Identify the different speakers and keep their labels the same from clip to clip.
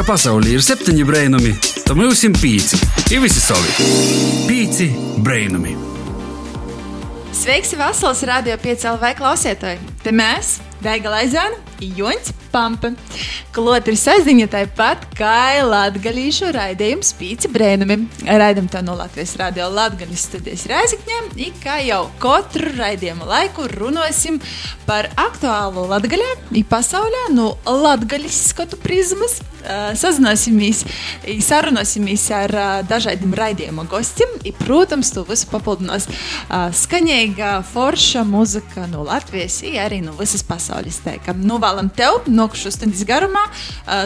Speaker 1: ka pasaulē ir septiņi brainami, tad mums ir pieci. Ir visi savi. Pieci brainami.
Speaker 2: Sveiks, Vasaras radio 5 LV klausītāji! Te mēs, Daiga Laizāna, Joņš Pampa. Klotri saziņa tāpat kā latgalīšu raidījums Pīci brēnumi. Raidam to no Latvijas radio latgaļas studijas Rēzikņiem, ik kā jau katru raidījumu laiku runāsim par aktuālu latgaļā, i pasaulē no latgaļas skatu prizmas. Sazināsimies, sarunāsimies ar dažādiem raidījuma gostiem. I, protams, to visu papildinās skaņīga, forša muzika no Latvijas, arī no visas pasaules. Teikam, novēlam tev nokušu stundas garumā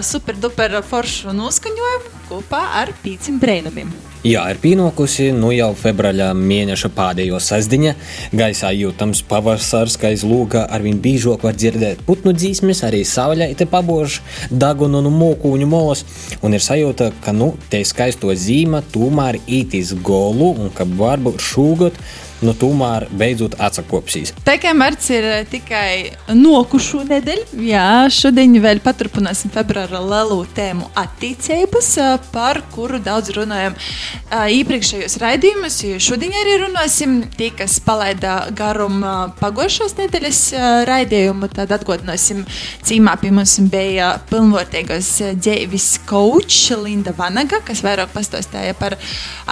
Speaker 2: superduper foršu noskaņojumu kopā ar pīcim brēnumiem.
Speaker 3: Jā, ir pienākusi nu jau februāra mēneša pēdējo sastāvdaļa. Gaisā jūtams pavasars, kā izlūka arvien biežāk var dzirdēt putnu dzīsmes, arī saulē te pabož dagunu no mūkuņu molas. Un ir sajūta, ka nu, te skaisto zīme tomēr ītīs golu un ka varbūt šūgot nu, tomēr beidzot atsakopsīs.
Speaker 2: Tā kā marts ir tikai nokušu nedēļa, jā, šodien vēl paturpināsim februāra lielu tēmu attīstības, par kuru daudz runājam iepriekšējos raidījumus. Šodien arī runāsim tie, kas palaida garum pagošās nedēļas raidījumu, tad atgādināsim, cīmā pie mums bija pilnvērtīgos dzīves coach Linda Vanaga, kas vairāk pastāstīja par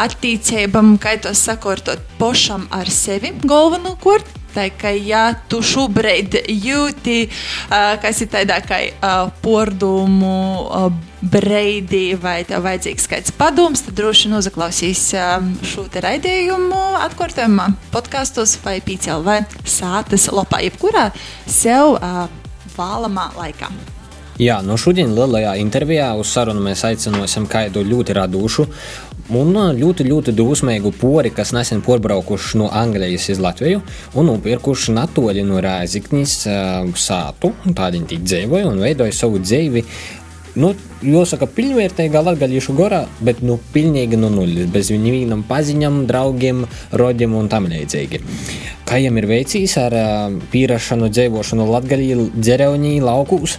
Speaker 2: attīstībām, kā to sakortot pošam ar sevi galvenokārt. Tā kā ja tu šobrīd jūti, uh, kas ir tādā kā uh, pordumu uh, breidī, vai tev vajadzīgs kāds padoms, tad droši vien uzaklausīs šo te raidījumu atkārtojumā podkastos vai pīcēl vai sātas lopā, jebkurā sev vēlamā laikā.
Speaker 3: Jā, no šodienas lielajā intervijā uz sarunu mēs aicināsim kādu ļoti radošu un ļoti, ļoti dusmīgu pori, kas nesen porbraukuši no Anglijas uz Latviju un nopirkuši natoļi no Rēziknis uh, sātu. Tādi viņi dzīvoja un veidoja savu dzīvi. Nu, jāsaka, pilnvērtīgā latgadījušu gorā, bet nu, pilnīgi no nulles, bez viņiem paziņām, draugiem, rodiem un tam līdzīgi. Kā jiem ir veicis ar uh, pīrašanu, dzīvošanu latgadī, dzerevņī, laukūs?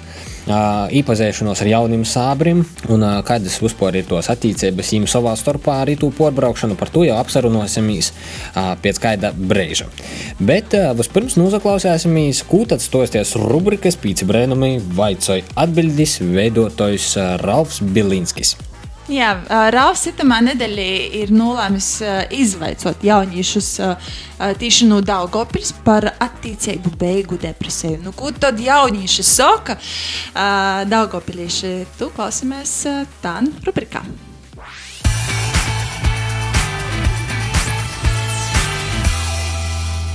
Speaker 3: Iepazīšanos ar jauniem sābriem un kādas vispār ir tos attīstības viņiem savā starpā arī to porbraukšanu. Par to jau apsarunāsimies pēc kāda brīža. Bet vispirms noklausīsimies, ko tad stosties rubrikas Pīci brēnumi vaicoja atbildis veidotājs Ralfs Bilinskis.
Speaker 2: Jā, Rāvs Sitamā nedēļā ir nolēmis izvaicot jauniešus tīši no Daugopils par attīstību beigu depresiju. Nu, ko tad jaunieši saka? Daugopilīši, tu klausamies tā rubrikā.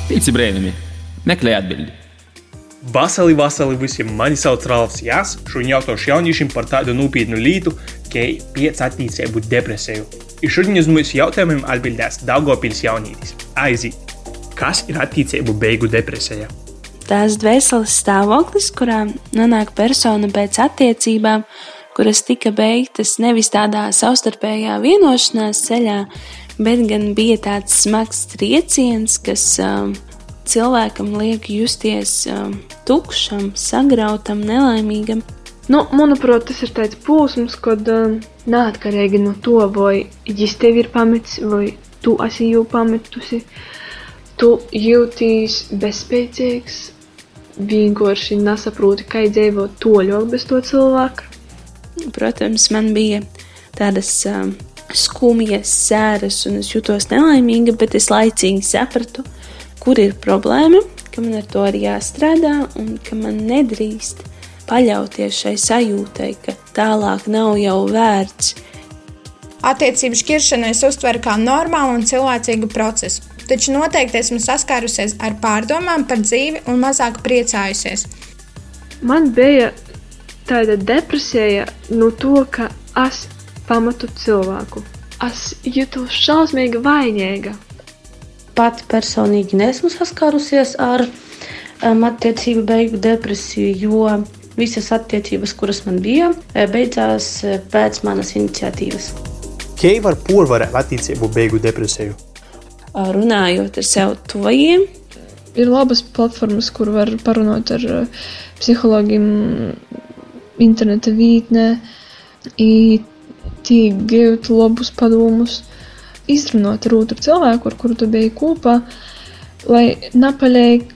Speaker 4: Pīci brēnumi, meklē atbildi.
Speaker 5: Vasarī, vasarī visiem mani sauc Rāvs Jās. Šodien jautāšu jauniešiem par tādu nopietnu lietu, kā pieci attīstību depresiju. Ir šodien uz mūsu jautājumiem atbildēs Daugopils jaunītis. Aiziet! Kas ir attīstību beigu depresija?
Speaker 6: Tās dvēseles stāvoklis, kurā nonāk persona pēc attiecībām, kuras tika beigtas nevis tādā savstarpējā vienošanās ceļā, bet gan bija tāds smags trieciens, kas uh, cilvēkam liek justies uh, tukšam, sagrautam, nelaimīgam.
Speaker 7: Nu, manuprāt, tas ir tāds posms, kad uh, neatkarīgi no to, vai viņš tev ir pametis, vai tu esi jau pametusi, tu jūties bezspēcīgs, vienkārši nesaproti, kā dzīvot toļāk bez to cilvēku.
Speaker 6: Protams, man bija tādas uh, skumjas, sēras, un es jutos nelaimīga, bet es laicīgi sapratu, kur ir problēma, ka man ar to ir jāstrādā un ka man nedrīkst paļauties šai sajūtai, ka tālāk nav jau vērts.
Speaker 8: Attiecību šķiršanu es uztveru kā normālu un cilvēcīgu procesu, taču noteikti esmu saskārusies ar pārdomām par dzīvi un mazāk priecājusies.
Speaker 7: Man bija tāda depresija no to, ka es pamatu cilvēku. Es jutos šausmīgi vainīga
Speaker 9: pati personīgi nesmu saskārusies ar um, attiecību beigu depresiju, jo visas attiecības, kuras man bija, eh, beidzās eh, pēc manas iniciatīvas.
Speaker 5: Kā var porvarēt attiecību beigu depresiju?
Speaker 6: Runājot ar sev tuvajiem.
Speaker 7: Ir labas platformas, kur var parunāt ar psihologiem, interneta vītnē, gūt labus padomus, izrunāt ar otru cilvēku, ar kuru tu biji kopā, lai nepaliek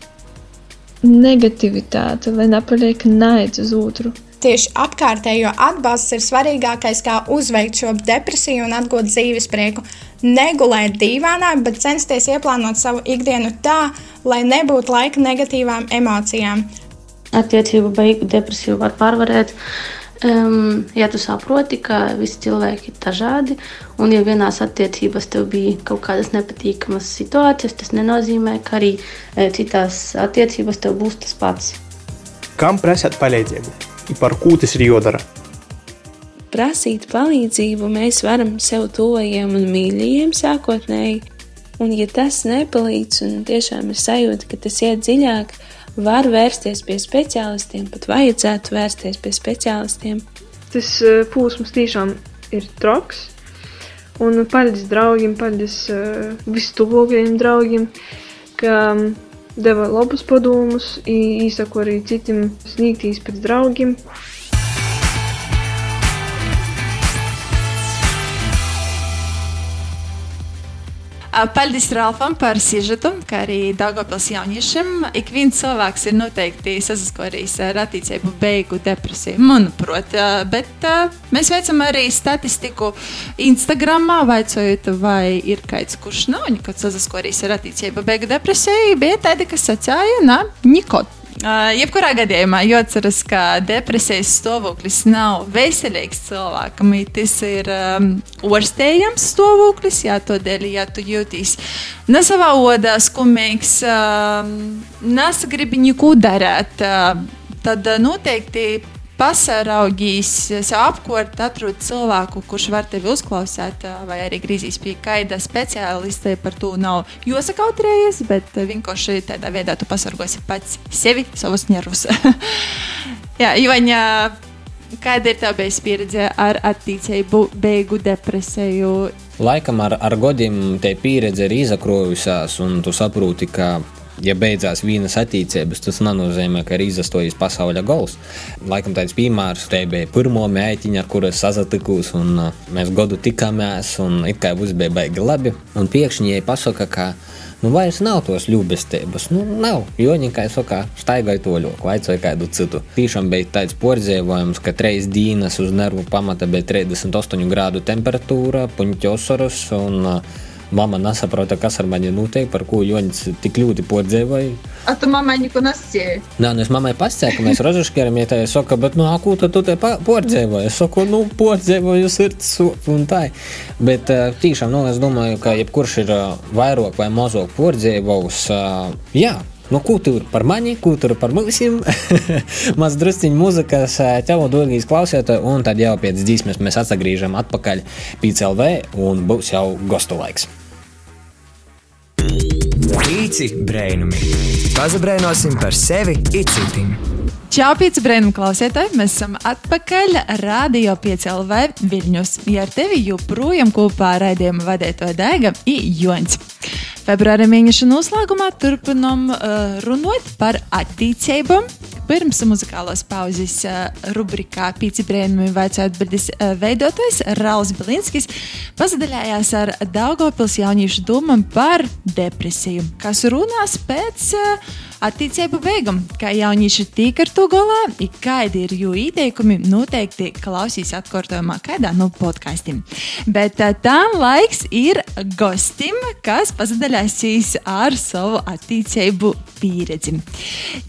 Speaker 7: negativitāte, lai nepaliek naids uz otru.
Speaker 8: Tieši apkārtējo atbalsts ir svarīgākais, kā uzveikt šo depresiju un atgūt dzīves prieku. Negulēt dīvainā, bet censties ieplānot savu ikdienu tā, lai nebūtu laika negatīvām emocijām.
Speaker 9: Attiecību beigu depresiju var pārvarēt. Um, ja tu saproti, ka visi cilvēki ir dažādi, un ja vienās attiecībās tev bija kaut kādas nepatīkamas situācijas, tas nenozīmē, ka arī e, citās attiecībās tev būs tas pats.
Speaker 5: Kam prasāt palīdzību? I par ko tas ir jādara?
Speaker 6: Prasīt palīdzību mēs varam sev tuvajiem un mīļajiem sākotnēji, un ja tas nepalīdz un tiešām ir sajūta, ka tas iet dziļāk, var vērsties pie speciālistiem, pat vajadzētu vērsties pie speciālistiem.
Speaker 7: Tas uh, posms tiešām ir traks. Un paldies draugiem, paldies uh, vistuvākajiem draugiem, ka um, deva labus padomus, īsaku arī citiem sniegtīs pēc draugiem.
Speaker 2: Paldies Ralfam par sižetu, kā arī Dāngopils jauniešiem. Ik viens cilvēks ir noteikti saskarījis ar attīstību beigu depresiju, manuprāt. Bet mēs veicam arī statistiku Instagramā, vaicojot, vai ir kāds, kurš nav nekad saskarījis ar attīstību beigu depresiju. Bija tādi, kas sacīja, na, nikot. Uh, jebkurā gadījumā jāatceras, ka depresijas stāvoklis nav veselīgs cilvēkam. Tas ir um, orstējams stāvoklis, jā, tādēļ, ja tu jūties ne savā odā skumīgs, um, nesagribi neko darīt, uh, tad noteikti pasaraugīs sev apkārt, atrod cilvēku, kurš var tevi uzklausīt, vai arī grīzīs pie kaida speciālista. Par to nav jāsakautrējies, bet vienkārši tādā veidā tu pasargosi pats sevi, savus nervus. Jā, Ivaņa, kāda ir tava pieredze ar attīstību, beigu depresiju?
Speaker 3: Laikam ar, ar godiem te pieredze ir izakrojusies, un tu saproti, ka ja beidzās vienas attīstības, tas nenozīmē, ka ir izastojis pasaules gols. Laikam tāds piemērs, te bija pirmo mēķiņa, ar kuru es sazatikos, un uh, mēs godu tikāmies, un it kā viss bija baigi labi. Un pēkšņi viņai pasaka, ka nu vairs nav tos ļubestības. Nu, nav, jo viņa, kā saka, staigāja to ļoku, vaicoja kādu citu. Tiešām bija tāds pordzēvojums, ka treis dienas uz nervu pamata bija 38 grādu temperatūra, puņķosorus un uh, Mama nesaprota, kas ar mani notiek, par ko Joņš tik ļoti podzēvoja.
Speaker 2: A tu mammai neko nesacīji?
Speaker 3: Nē, nu es mammai pasakīju, ka mēs tā ir saka, bet nu, akū tad tu te podzēvoji. Es saku, nu, podzēvoju sirds un tā. Bet tiešām, nu, es domāju, ka jebkurš ir vairāk vai mazāk podzēvojis, jā. Nu, ko tur par mani, ko tur par mums? Maz drusciņš mūzikas, tev dārgīs klausītāji, un tad jau pēc dzīsmes mēs atgriežam atpakaļ PCLV un būs jau gostu laiks.
Speaker 10: Pīci brēnumi. Pazabrēnosim par sevi itcitim.
Speaker 2: Čau, pieci brīnumi klausītāji! Mēs esam atpakaļ Radio 5LV Viļņus. Ja ar tevi joprojām kopā raidījuma vadītāja Daiga ir Joņs. Februāra mēneša noslēgumā turpinām uh, runāt par attīstību. Pirms muzikālās pauzes uh, rubrikā Pīci brīnumi vajadzēja atbildes uh, veidotājs Rauls Bilinskis pasadalījās ar Daugopils jauniešu domām par depresiju, kas runās pēc uh, attīstību beigām. Kā jaunieši tīk ar to galā, ir kādi ir jūsu ieteikumi, noteikti klausīs atkārtojumā kādā no podkāstiem. Bet uh, tam laiks ir gostim, kas pasadalīsies ar savu attīstību pieredzi.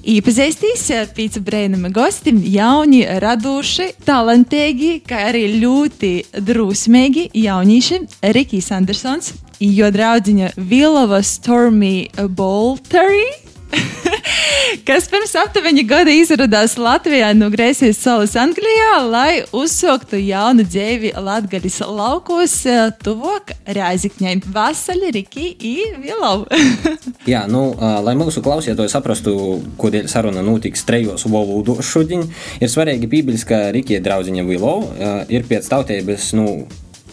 Speaker 2: Iepazīstīs pīci brēnuma gosti, jauni, radoši, talantīgi, kā arī ļoti drusmīgi jaunieši Rikijs Andersons, jo draudziņa Vilova Stormy Bolteri kas pirms aptuveni gada izradās Latvijā no Grēsijas salas Anglijā, lai uzsāktu jaunu dzīvi Latgaļas laukos, eh, tuvāk Rēzikņai. Vasaļi, Riki, I, Vilau.
Speaker 3: Jā, nu, lai mūsu klausītāji saprastu, kodēļ saruna notiks trejos valodos šodien, ir svarīgi bībeliskā Rikija draudziņa Vilau ir pēc tautības, nu,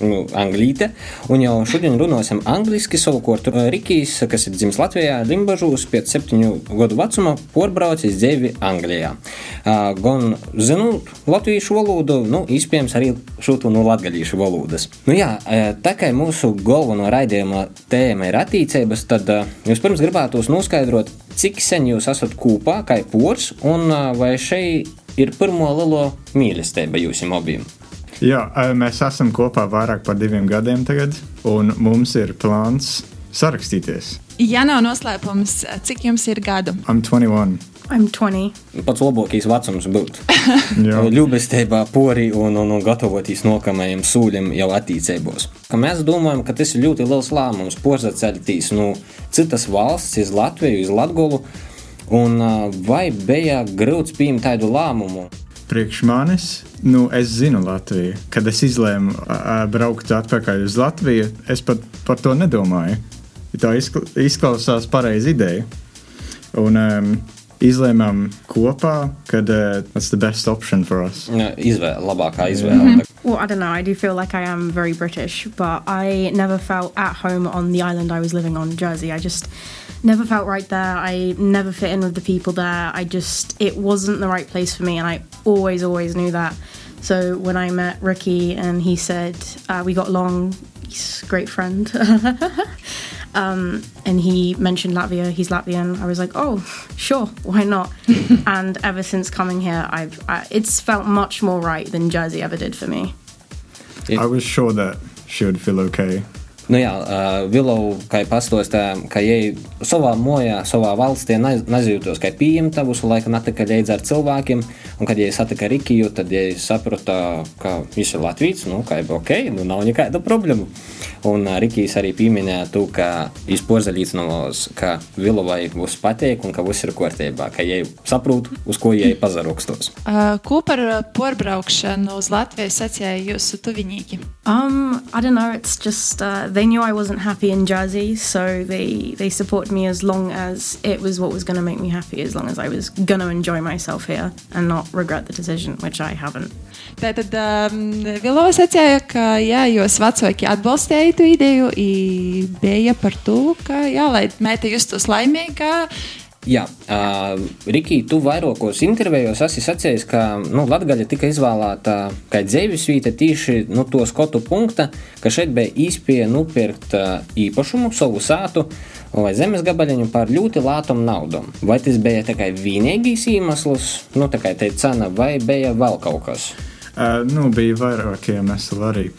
Speaker 3: nu, anglīte. Un jau šodien runāsim angliski. Savukārt Rikijs, kas ir dzimis Latvijā, Limbažūs, pēc septiņu gadu vecuma porbraucis dzīvi Anglijā. Gan zinot latviešu valodu, nu, iespējams arī šūtu no latgaļīšu valodas. Nu, jā, tā kā mūsu galveno raidījuma tēma ir attīcības, tad jūs pirms gribētu noskaidrot, cik sen jūs esat kopā, kā pors, un vai šeit ir pirmo lielo mīlestību jums abiem.
Speaker 11: Jā, mēs esam kopā vairāk par diviem gadiem tagad, un mums ir plāns sarakstīties.
Speaker 2: Ja nav noslēpums, cik jums ir gadu?
Speaker 11: I'm 21.
Speaker 8: I'm 20.
Speaker 3: Pats labākais vecums būtu. Ļubestībā, porī un, un, un gatavoties nākamajam sūļam jau attīstībos. Mēs domājam, ka tas ir ļoti liels lēmums porzaceļtīs no citas valsts, iz Latviju, iz Latgolu. Un vai bija grūts pieņemt tādu lēmumu?
Speaker 11: Priekš manis, nu, es zinu Latviju. Kad es izlēmu braukt atpakaļ uz Latviju, es pat par to nedomāju. Tā izklausās pareizi ideja. Un, um, izlēmām kopā, ka uh, that's the best option for us.
Speaker 3: Izvēle, labākā izvēle. Mm -hmm.
Speaker 12: Well, I don't know. I do feel like I am very British, but I never felt at home on the island I was living on, Jersey. I just never felt right there. I never fit in with the people there. I just, it wasn't the right place for me, and I always, always knew that. So when I met Ricky and he said uh, we got along, he's a great friend. um, and he mentioned Latvia. He's Latvian. I was like, oh, sure, why not? and ever since coming here, I've I, it's felt much more right than Jersey ever did for me.
Speaker 11: I was sure that she would feel okay
Speaker 3: Nu jā, uh, Vilau, kā jau pastāstīja, ka ej savā mojā, savā valstī nejūtos kā pieņemta, visu laiku netika līdz ar cilvēkiem, un kad ja satika Rikiju, tad ja saprata, ka viņš ir Latvijas, nu, kā jau ok, nu nav nekāda problēma. Un uh, Rikijs arī pieminēja to, ka viņš porzaļīcinos, ka Vilavai būs pateik un ka viss ir kārtībā, ka jai saprot, uz ko jai pazarakstos.
Speaker 2: Uh, ko par porbraukšanu uz Latviju sacīja jūsu tuvinīgi?
Speaker 12: Um, I don't know, it's just, uh, they knew I wasn't happy in Jersey, so they they supported me as long as it was what was going to make me happy, as long as I was going to enjoy myself here and not regret the decision, which I haven't.
Speaker 2: Tātad um, Vilo sacīja, ka jā, jūs vecāki atbalstīja tu ideju, bija par to, ka jā, lai meita justos laimīga,
Speaker 3: Jā, uh, Riki, tu vairākos intervijos esi sacījis, ka nu, Latvija tika izvēlēta kā dzīvesvieta tieši no nu, to skotu punkta, ka šeit bija īspēja nopirkt īpašumu, savu sātu vai zemes gabaliņu par ļoti lētām naudām. Vai tas bija tikai vienīgais iemesls, nu, tā kā te cena, vai bija vēl kaut kas?
Speaker 11: Uh, nu, bija vairāk iemeslu arī.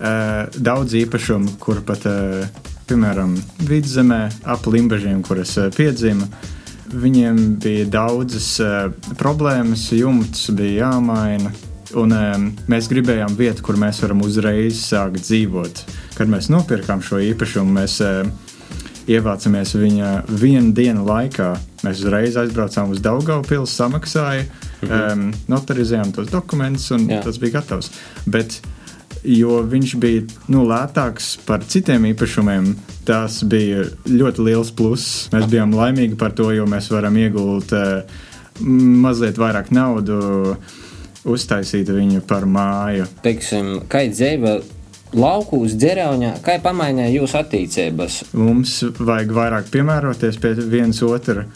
Speaker 11: Uh, daudz īpašumu, kur pat, uh, piemēram, vidzemē, ap limbažiem, kuras uh, piedzima, uh, Viņiem bija daudzas uh, problēmas, jumts bija jāmaina. Un, um, mēs gribējām vietu, kur mēs varam uzreiz sākt dzīvot. Kad mēs nopirkām šo īpašumu, mēs uh, ievācāmies viņa vienu dienu laikā. Mēs uzreiz aizbraucām uz Daugaupili, samaksājām, mhm. um, notarizējām tos dokumentus, un Jā. tas bija gatavs. Bet, jo viņš bija nu, lētāks par citiem īpašumiem, tas bija ļoti liels pluss. Mēs bijām laimīgi par to, jo mēs varam iegūt uh, mazliet vairāk naudu, uztaisīt viņu par māju.
Speaker 3: Teiksim, kā dzīve lauku uz dzērauņa, kā pamainīja jūsu attīstības?
Speaker 11: Mums vajag vairāk piemēroties pie viens otra.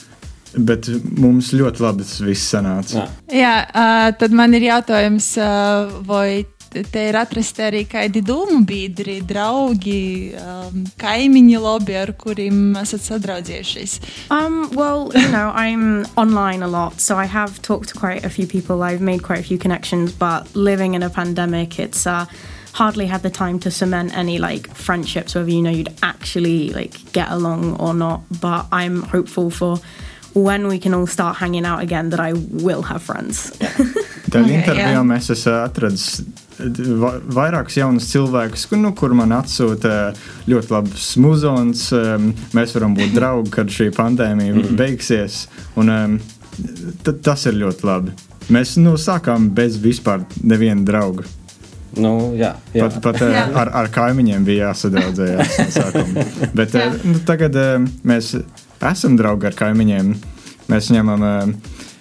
Speaker 11: Bet mums ļoti labi tas viss sanāca.
Speaker 2: Jā, Jā uh, tad man ir jautājums, uh, vai te ir atrasti arī kādi domu biedri, draugi, um, kaimiņi lobi, ar kuriem esat sadraudzējušies?
Speaker 12: Um, well, you know, I'm online a lot, so I have talked to quite a few people. I've made quite a few connections, but living in a pandemic, it's uh, hardly had the time to cement any like friendships, whether you know you'd actually like get along or not. But I'm hopeful for when we can all start hanging out again that I will have friends.
Speaker 11: Tad okay, intervijā yeah. mēs esam atradis vairākus jaunus cilvēkus, nu, kur man atsūta ļoti labs muzons. Mēs varam būt draugi, kad šī pandēmija mm. beigsies. Un, tas ir ļoti labi. Mēs nu, sākām bez vispār neviena drauga.
Speaker 3: Nu, jā, jā.
Speaker 11: Pat, pat jā. Ar, ar kaimiņiem bija jāsadraudzējas. Bet jā. nu, tagad mēs esam draugi ar kaimiņiem. Mēs ņemam uh,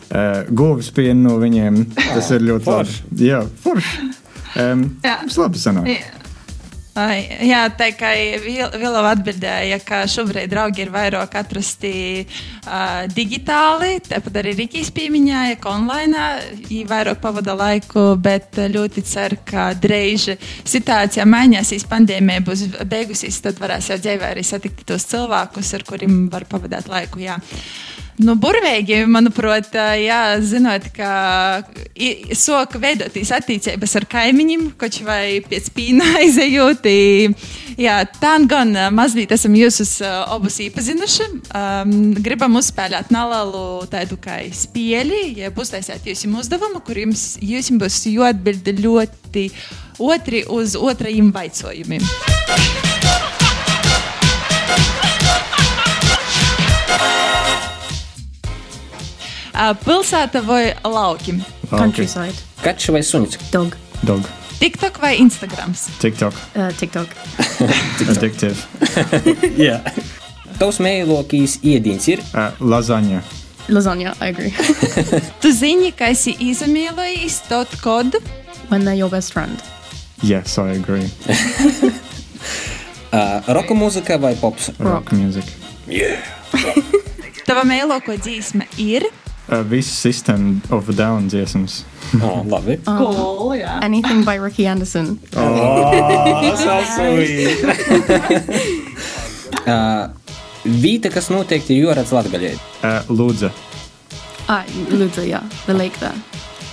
Speaker 11: uh, govs pienu no viņiem. Tas ir ļoti forši. Jā, forši. Um, jā. Tas labi sanāk. Jā.
Speaker 2: Jā, tā kā Vilova atbildēja, ka šobrīd draugi ir vairāk atrasti uh, digitāli, tāpat arī Rīgas pieminēja, ka online viņi vairāk pavada laiku, bet ļoti ceru, ka drīz situācija mainīsies, pandēmija būs beigusies, tad varēs jau dzīvē arī satikt tos cilvēkus, ar kuriem var pavadīt laiku. Jā. Nu, burvīgi, manuprāt, jā, zinot, ka soka veidoties attiecības ar kaimiņiem, koč vai pēc pīna aizejot. Jā, tā gan mazliet esam jūs abus iepazinuši. Um, gribam uzspēlēt nalalu tādu kā spēli, ja būs taisēt jūs uzdevumu, kur jums, jums būs jāatbild ļoti otri uz otrajiem vaicojumiem. Pilsēta vai lauki?
Speaker 12: Countryside.
Speaker 3: Kaķis vai sunis?
Speaker 12: Dog.
Speaker 11: Dog.
Speaker 2: TikTok vai Instagrams?
Speaker 11: TikTok.
Speaker 12: Uh, TikTok.
Speaker 11: Addictive.
Speaker 3: Jā. Tavs mīļākais ēdiens ir?
Speaker 11: Uh, lasagna.
Speaker 12: Lasagna, I agree.
Speaker 2: tu zini, ka esi izmīlējis tot kodu?
Speaker 12: When they're your best friend.
Speaker 11: Yes, I agree.
Speaker 3: uh, roka mūzika vai pops?
Speaker 11: Rock music.
Speaker 3: Yeah.
Speaker 2: Tava mīļākā dziesma ir?
Speaker 11: Uh, Viss System of a Down dziesmas.
Speaker 3: oh, labi.
Speaker 2: Cool, jā.
Speaker 12: Anything by Ricky Anderson.
Speaker 3: Oh, sweet. uh, Vīta, kas noteikti ir jūras latgaļē.
Speaker 11: Uh, Lūdza.
Speaker 12: Ah, Lūdza, jā. The lake there.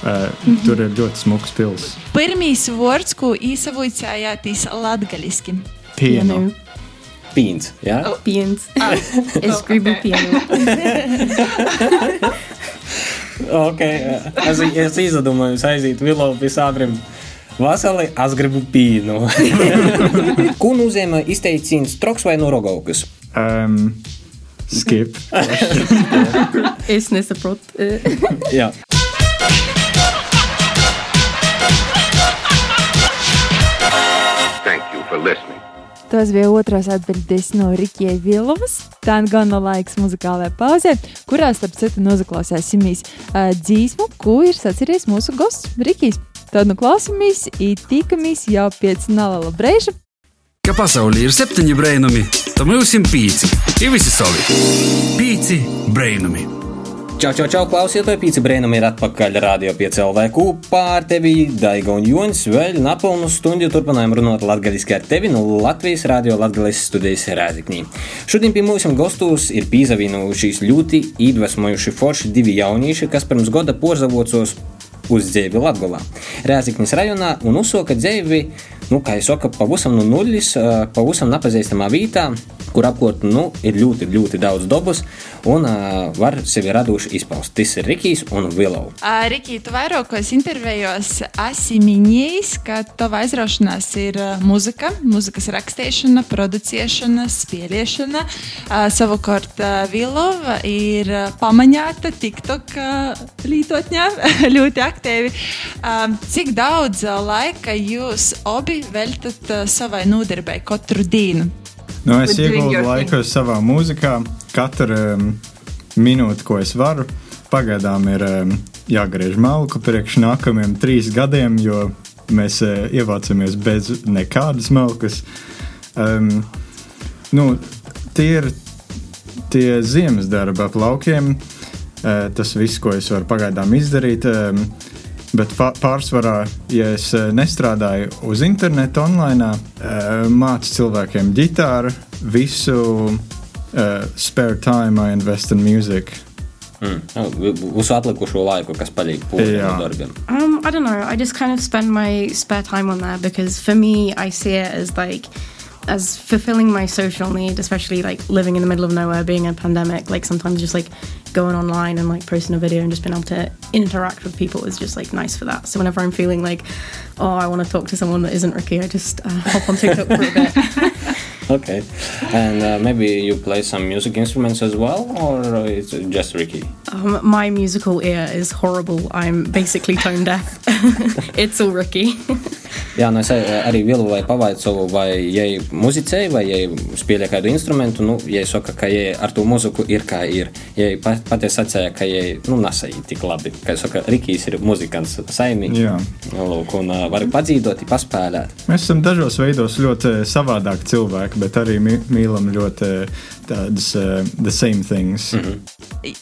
Speaker 11: Uh, tur ir ļoti smuks pils.
Speaker 2: Pirmīs vārds, ko īsavojājāties latgaļiski.
Speaker 11: Pienu.
Speaker 3: Pīns, jā?
Speaker 12: Oh. Pīns. es gribu pienu.
Speaker 3: Ok, es, es izdomāju, aiziet Vilovu pie sābriem. Vasarī es gribu pīnu. Ko nozīmē izteiciens troks vai no rogaukas?
Speaker 11: Um, skip.
Speaker 12: es nesaprotu.
Speaker 3: Jā.
Speaker 13: Thank you for listening.
Speaker 14: Tas bija otrais atbildis no Rikijas Vilovas. Tā gan no laiks muzikālajai pauzē, kurā starp citu noklausīsimies uh, dzīsmu, ko ir sacerējis mūsu gosts Rikijs. Tad nu klausāmies, ītikamies jau pēc nalala brēža.
Speaker 1: Ka pasaulē ir septiņi brainami, tad mums ir pīci, ir visi savi. Pīci brainami.
Speaker 3: Čau, čau, čau, klausieties, pīci brēnam ir atpakaļ radio 5 LV kopā ar tevi, Daiga un Jonis. Vēl napilnu stundu turpinājām runāt latgaliski ar tevi no Latvijas radio Latgales studijas Rēziknī. Šodien pie mūsu gostos ir pīzavīnušies ļoti iedvesmojuši forši divi jaunieši, kas pirms gada porzavocos uz dzīvi Latvijā, Rēziknis rajonā un uzsoka dzīvi, nu, kā jau saka, pavisam no nulles, pavisam nepazīstamā vietā, kur apkārt nu, ir ļoti, ļoti daudz dabas un uh, var sevi radoši izpaust. Tas ir Rikijs un Vilovs.
Speaker 2: Uh, Riki, tu vairākos intervijos esi minējis, ka tava aizraušanās ir muzika, mūzikas rakstīšana, producēšana, spēlēšana. Uh, savukārt uh, Vilova ir pamaņāta TikTok uh, lietotņā ļoti aktīvi. Uh, cik daudz laika jūs abi veltat uh, savai nodarbei katru dienu?
Speaker 11: Nu, es ieguldu laiku savā mūzikā. Katru um, minūti, ko es varu, pagaidām ir um, jāgriež malku priekš nākamajiem trīs gadiem, jo mēs uh, ievācamies bez nekādas malkas. Um, nu, tie ir tie ziemas darbi ap laukiem. Uh, tas viss, ko es varu pagaidām izdarīt. Um, Bet pārsvarā, ja es nestrādāju uz interneta, online, mācu cilvēkiem ģitāru, visu uh, spare time I invest in music.
Speaker 3: Mm. Uz atlikušo laiku, kas paliek
Speaker 11: Jā.
Speaker 3: darbiem.
Speaker 12: Um, I don't know. I just kind of spend my spare time on that because for me, I see it as like as fulfilling my social need, especially like living in the middle of nowhere, being a pandemic. Like sometimes just like going online and like posting a video and just being able to interact with people is just like nice for that. So whenever I'm feeling like, oh, I want to talk to someone that isn't Ricky, I just uh, hop on TikTok for a bit.
Speaker 3: Okay, and uh, maybe you play some music instruments as well, or it's just Ricky?
Speaker 12: Um, my musical ear is horrible. I'm basically tone deaf. it's all Ricky.
Speaker 3: Jā, nu es arī vielu vai pavaicoju, vai jai muzicēju, vai jai spēlē kādu instrumentu. Nu, jai saka, ka jai ar to muziku ir kā ir. Jai patiesi sacīja, ka jai nu, nesajūt tik labi. Kā saka, Rikijs ir muzikants saimī.
Speaker 11: Jā.
Speaker 3: Lūk, un uh, var padzīdot, paspēlēt.
Speaker 11: Mēs esam dažos veidos ļoti savādāki cilvēki, bet arī mīlam ļoti tādas uh, the same things.
Speaker 3: Mm -hmm.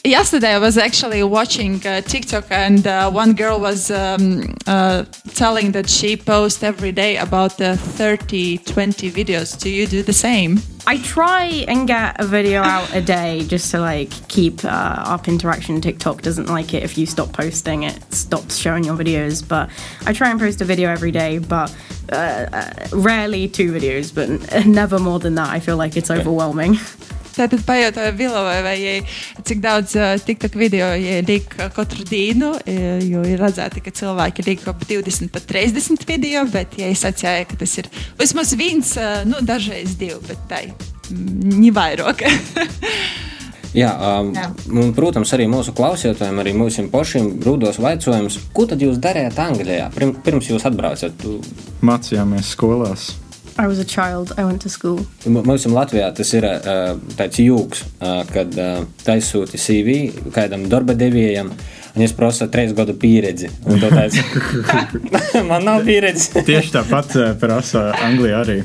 Speaker 2: Yesterday I was actually watching uh, TikTok and uh, one girl was um, uh, telling that she posts every day about the 30, 20 videos. Do you do the same?
Speaker 12: I try and get a video out a day just to like keep uh, up interaction. TikTok doesn't like it if you stop posting; it stops showing your videos. But I try and post a video every day, but uh, uh, rarely two videos, but never more than that. I feel like it's overwhelming.
Speaker 2: Tātad pajautāju Vilovai, vai jai, cik daudz TikTok video liek katru dienu, jo ir redzēti, ka cilvēki liek ap 20, pat 30 video, bet jai sacīja, ka tas ir vismaz viens, nu, dažreiz divi, bet tai nevairāk.
Speaker 3: Jā, um, Jā. Un, protams, arī mūsu klausītājiem, arī mūsu pašiem brūdos jautājums, ko tad jūs darījāt Anglijā pirms jūs atbraucat?
Speaker 11: Mācījāmies skolās.
Speaker 12: I was a child, I went to school.
Speaker 3: Mums Latvijā tas ir uh, tāds jūgs, uh, kad uh, taisūti CV kādam darba devējam. Un es prasu trīs gadu pieredzi. Tāds, man nav pieredzes.
Speaker 11: Tieši tāpat prasa Anglijā arī.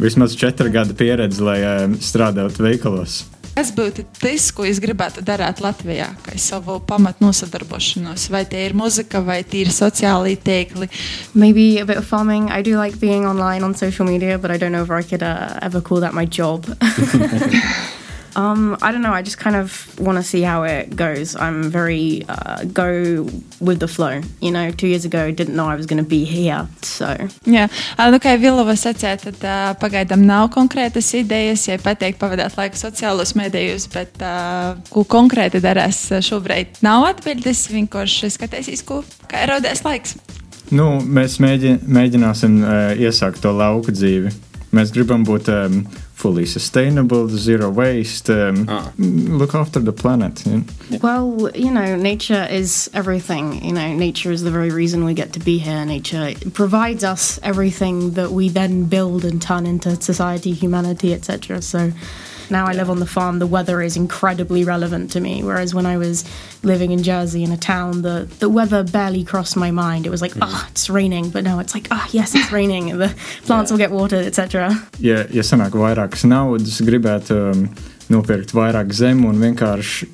Speaker 11: Vismaz četru gadu pieredzi, lai strādātu veikalos.
Speaker 2: Kas būtu tas, ko es gribētu darīt Latvijā, kā savu pamatu nosadarbošanos? Vai tie ir muzika, vai tie ir sociālai tīkli?
Speaker 12: Maybe a bit of farming. I do like being online on social media, but I don't know if I could uh, ever call that my job. Um, I don't know. I just kind of want to see how it goes. I'm very uh, go with the flow. You know, two years ago, didn't know I was going to be here. So.
Speaker 2: Jā, nu, kā Vilova sacīja, tad uh, pagaidām nav konkrētas idejas, ja pateikt, pavadīt laiku sociālos medijos, bet uh, ko konkrēti darās šobrīd nav atbildes. Vienkārši skatīsies, ko kā rodēs laiks.
Speaker 11: Nu, mēs mēģin, mēģināsim uh, iesākt to lauku dzīvi. Mēs gribam būt um, fully sustainable, zero waste, um, ah. look after the planet. You
Speaker 12: know? Well, you know, nature is everything. You know, nature is the very reason we get to be here. Nature provides us everything that we then build and turn into society, humanity, etc. So now I live on the farm, the weather is incredibly relevant to me. Whereas when I was living in Jersey in a town, the, the weather barely crossed my mind. It was like, ah, mm. oh, it's raining. But now it's like, ah, oh, yes, it's raining. The plants yeah. will get watered, etc.
Speaker 11: Ja, ja sanāk vairākas naudas, gribētu um, nopirkt vairāk zemu un vienkārši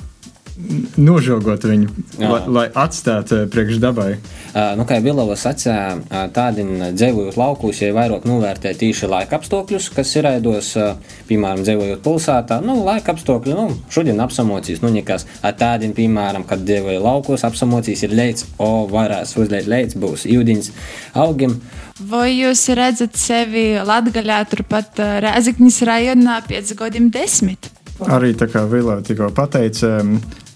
Speaker 11: nožogot viņu, lai, lai atstātu eh, priekš dabai.
Speaker 3: Uh, nu, kā Vilovs sacīja, uh, tādiem dzīvojot laukos, ja vairāk novērtē tīši laika apstākļus, kas ir raidos, uh, piemēram, dzīvojot pilsētā, nu, laika apstākļi, nu, šodien apsamocīs, nu, nekas, tādiem, piemēram, kad dzīvoja laukos, apsamocīs ir leids, o, varēs uzliet leids, būs jūdiņas augiem.
Speaker 2: Vai jūs redzat sevi Latgaļā, turpat Rēzikņas rajonā pēc gadiem desmit?
Speaker 11: Arī tā kā Vilā tikko pateica,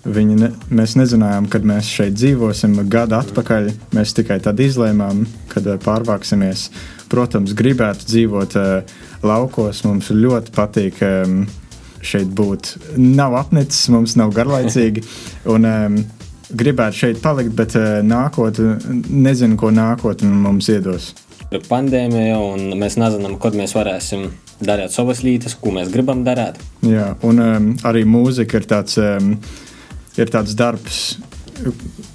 Speaker 11: Viņi ne, mēs nezinājām, kad mēs šeit dzīvosim. Gadu atpakaļ mēs tikai tad izlēmām, kad eh, pārvāksimies. Protams, gribētu dzīvot uh, laukos. Mums ļoti patīk um, šeit būt. Nav apnicis, mums nav garlaicīgi. Un, um, gribētu šeit palikt, bet uh, nākotnē nezinu, ko nākotnē mums iedos.
Speaker 3: Ir pandēmija, un mēs nezinām, kad mēs varēsim darīt savas lietas, ko mēs gribam darīt.
Speaker 11: Jā, un um, arī mūzika ir tāds. Um, ir tāds darbs,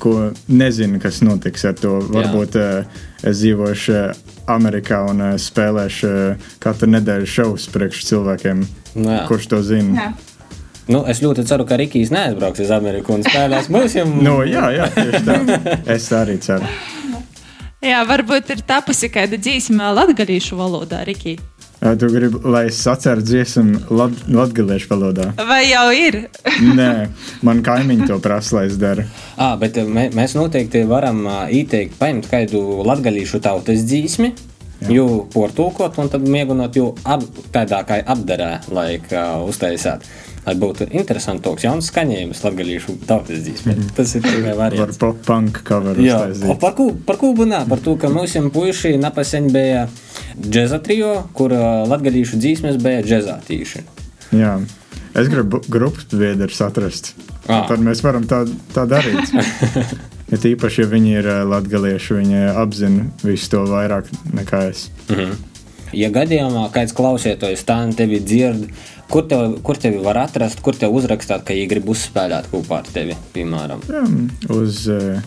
Speaker 11: ko nezinu, kas notiks ar to. Varbūt uh, es dzīvošu uh, Amerikā un uh, spēlēšu uh, katru nedēļu šovus priekš cilvēkiem, no nu kurš to zina. Jā.
Speaker 3: Nu, es ļoti ceru, ka Rikijs neaizbrauks uz Ameriku un spēlēs mums. Jau...
Speaker 11: no, jā, jā, tieši tā. Es arī ceru.
Speaker 2: Jā, varbūt ir tapusi kāda dzīsma latgadījušu valodā, Rikija.
Speaker 11: Tu gribi, lai es atceru dziesmu lat, latviešu valodā?
Speaker 2: Vai jau ir?
Speaker 11: Nē, man kaimiņi to prasa, lai es daru.
Speaker 3: À, bet mē, mēs noteikti varam ieteikt, paņemt kādu latviešu tautas dzīsmi. Jū portūkot, un tad mēģinot jau ap, tādā kā apdarē, lai uh, uztaisāt lai būtu interesantāks, jauns skaņojums latviešu tautas dzīsmē. Mm. Tas ir tikai variants.
Speaker 11: Par pop-punk coveru.
Speaker 3: Jā, par ko, par ko bunā? Par to, ka mums puiši napaseņ bija džeza trio, kur latviešu dzīsmes bija džezā tīši.
Speaker 11: Jā. Es gribu grupas biedrus atrast. Ah. Tad mēs varam tā, tā darīt. ja tīpaši, ja viņi ir latgalieši, viņi apzina visu to vairāk nekā es.
Speaker 3: Mm -hmm. Ja gadījumā kāds klausītājs tā tevi dzird, kur, tev, kur tevi var atrast, kur tev uzrakstīt, ka viņi grib uzspēlēt kopā ar tevi, piemēram?
Speaker 11: Jā, uz uh,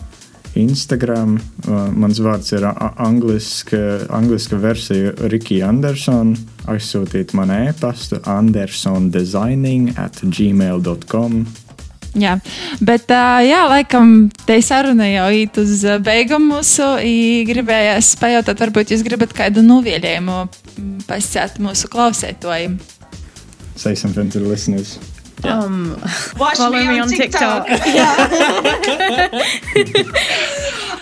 Speaker 11: Instagram. Uh, mans vārds ir angliska, angliska versija Rikija Andersona. Aizsūtīt man e-pastu andersondesigning at gmail.com.
Speaker 2: Jā, bet jā, laikam te saruna jau īt uz beigām mūsu. Gribējās pajautāt, varbūt jūs gribat kādu novēlējumu pasēt mūsu klausētojiem.
Speaker 11: Say something to the listeners.
Speaker 12: Yeah. Um,
Speaker 8: Watch
Speaker 12: follow
Speaker 8: me on,
Speaker 12: me on TikTok.
Speaker 8: TikTok.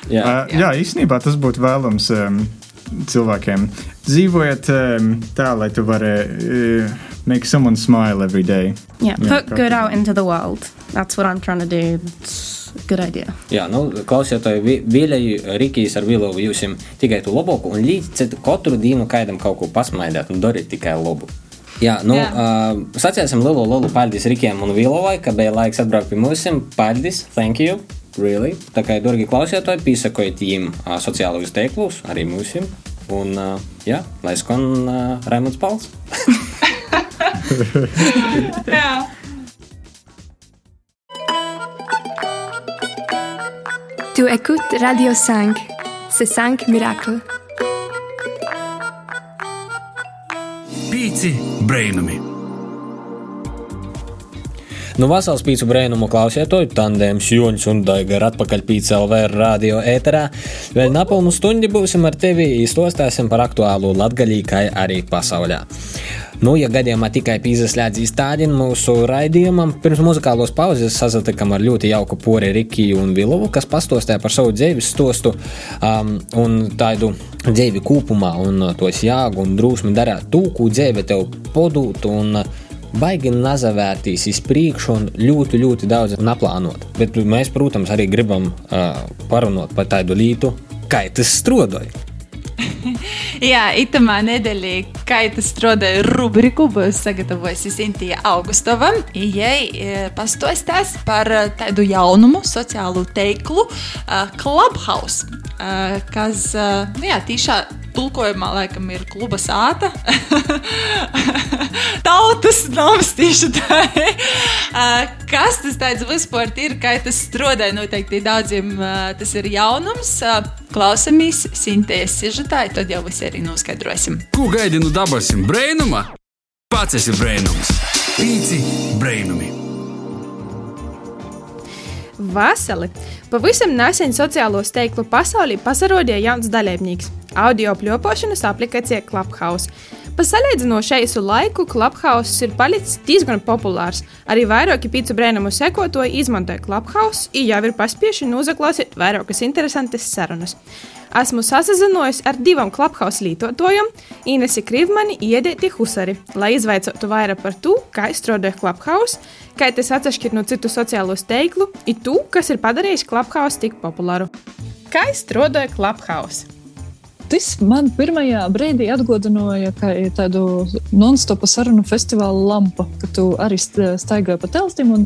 Speaker 11: jā, uh, jā, īstenībā tas būtu vēlams um, cilvēkiem. Dzīvojiet um, tā, lai tu varētu uh, make someone smile every day.
Speaker 12: Yeah, put good out into the world. That's what I'm trying to do. It's a good idea.
Speaker 3: Jā, nu, klausieties, vēlēju Rikijas ar Vilovu jums tikai to labāko un līdz katru dienu kādam kaut ko pasmaidāt un darīt tikai labu. Jā, nu, Jā. Uh, sacīsim lielu, lielu paldies Rikiem un Vilovai, ka bija laiks atbraukt pie mums. Paldies, thank you! Really. Tā kā dārgi klausītāji, piesakojiet viņiem uh, sociālajos teiklus, arī mums. Un, uh, jā, lai skan uh, Raimunds Pals.
Speaker 8: jā.
Speaker 13: Tu écoutes Radio 5, c'est 5 miracles.
Speaker 1: Pīci brainami!
Speaker 3: Nu, vasals pīcu brēnumu klausētoju, tandēms Joņš un Daiga ir atpakaļ pīca LV radio ēterā. Vēl napilnu stundi būsim ar tevi izstostāsim par aktuālu latgaļīkai arī pasaulē. Nu, ja gadījumā tikai pīzeslēdzīs tādien mūsu raidījumam, pirms muzikālos pauzes sazatikam ar ļoti jauku pori Rikiju un Vilovu, kas pastostāja par savu dzīves stostu um, un tādu dzīvi kopumā un tos jāgu un drūsmi darāt tū, ko dzīve tev podūtu un baigi nazavērtīs iz priekšu un ļoti, ļoti daudz naplānot. Bet mēs, protams, arī gribam uh, parunot par tādu lītu, kā tas strodoja.
Speaker 2: Jā, itamā nedēļā, tas strādāja rubriku, būs sagatavojusi Sintīja Augustova. Ijai e, pastostās par tādu jaunumu sociālu teiklu uh, Clubhouse, uh, kas, uh, jā, tīšā tulkojumā laikam ir kluba sāta. Tautas nams tieši tā. Kas tas tāds vispār ir, kā tas strādāja? Noteikti daudziem tas ir jaunums. Klausamies Sintējas sižetā, tad jau visi arī noskaidrosim.
Speaker 1: Ko gaidi no dabasim? Brainuma? Pats esi brainums. Pīci brainumi.
Speaker 15: Vasali! Pavisam nesen sociālo steiglu pasaulī pasarodīja jauns dalībnieks - audio pļopošanas aplikācija Clubhouse. Pa salīdzinoši īsu laiku Clubhouse ir palicis diezgan populārs. Arī vairāki pīcu brēnumu sekotoji izmantoja Clubhouse, un jau ir paspieši nozaklausīt vairākas interesantas sarunas. Esmu sazinājies ar divām Clubhouse lietotājiem, Inesu Krivmani un Iedēti Husari, lai izvaicotu vairāk par to, kā strādāja Clubhouse, kā tas atšķiras no citu sociālo steiglu, un to, kas ir padarījis Clubhouse tik populāru. Kā strādāja Clubhouse?
Speaker 16: Tas man pirmajā brīdī atgādināja tādu non-stopa sarunu festivāla lampu, ka tu arī staigāji pa teltīm un,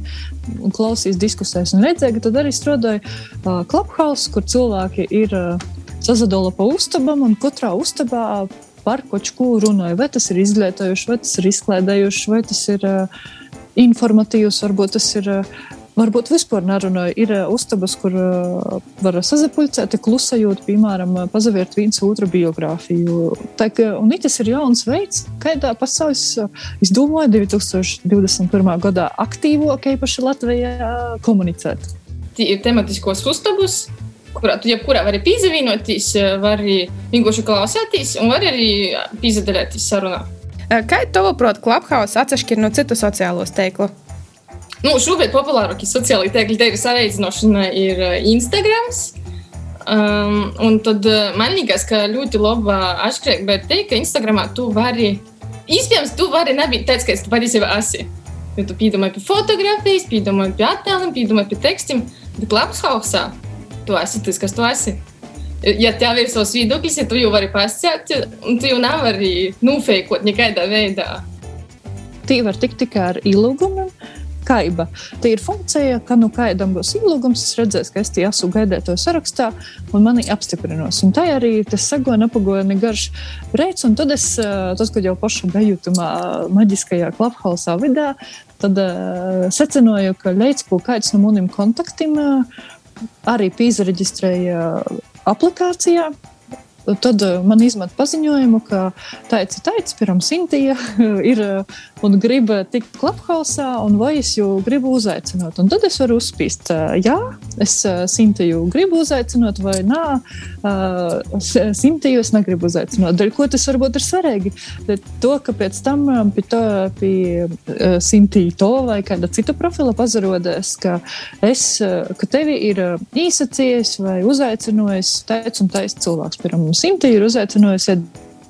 Speaker 16: un klausījies diskusijas. Un redzēji, ka tad arī strādāja uh, Clubhouse, kur cilvēki ir uh, sazadola pa ustabam un katrā ustabā par kaut ko runāja. Vai tas ir izglītojoši, vai tas ir izklaidējoši, vai tas ir uh, informatīvs, varbūt tas ir. Uh, Varbūt vispār nerunāju. Ir uh, uztabas, kur uh, var sazapuļcēt, klusējot, piemēram, pazavirt viens otru biogrāfiju. Tā, ka, un tas ir jauns veids, kādā pasaules, es domāju, 2021. gadā aktīvāk, īpaši Latvijā, komunicēt.
Speaker 17: Tie ir tematiskos uztabus, kurā tu jebkurā vari pievienoties, vari vienkārši klausīties un vari arī piedalīties sarunā.
Speaker 15: Kā tavuprāt, Clubhouse atšķiras no citu sociālo teiklu?
Speaker 17: Nu, šobrīd populārākie sociālai tīkli tevi saveicināšana ir uh, Instagram. Um, un tad uh, man liekas, ka ļoti laba atšķirība, bet te, ka Instagramā tu vari, iespējams, tu vari nebūt tāds, kāds tu patiesībā esi. Jo tu piedomāji pie fotografijas, piedomāji pie attēliem, piedomāji pie tekstiem, bet Clubhouse tu esi tas, kas tu esi. Ja tev ir savs viedoklis, ja tu jau vari pasciet, un tu jau nevari nufeikot nekādā veidā.
Speaker 16: Tī var tikt tikai ar ilūgumiem kaiba. Tā ir funkcija, ka nu kādam būs ielūgums, es redzēšu, ka es tie esmu gaidēto sarakstā, un mani apstiprinos. Un tā arī tas sagoja, nepagoja ne garš reids, un tad es, tas, kad jau pašu bejūtumā maģiskajā klubhausā vidā, tad uh, secināju, ka kaut kāds no maniem kontaktiem uh, arī pīzareģistrēja aplikācijā. Tad man izmet paziņojumu, ka tāds ir tāds, piemēram, Sintīja ir un grib tikt klubhausā, un vai es jau gribu uzaicināt. Un tad es varu uzspīst, jā, es Sintiju gribu uzaicināt, vai nē, Sintiju es negribu uzaicināt. Daļ, ko tas varbūt ir svarīgi? To, ka pēc tam pie, to, pie Sintija to vai kāda cita profila pazarodēs, ka, es, ka tevi ir īsacījis vai uzaicinājis tāds un tāds cilvēks. Piemēram, Sintija ir uzaicinājusi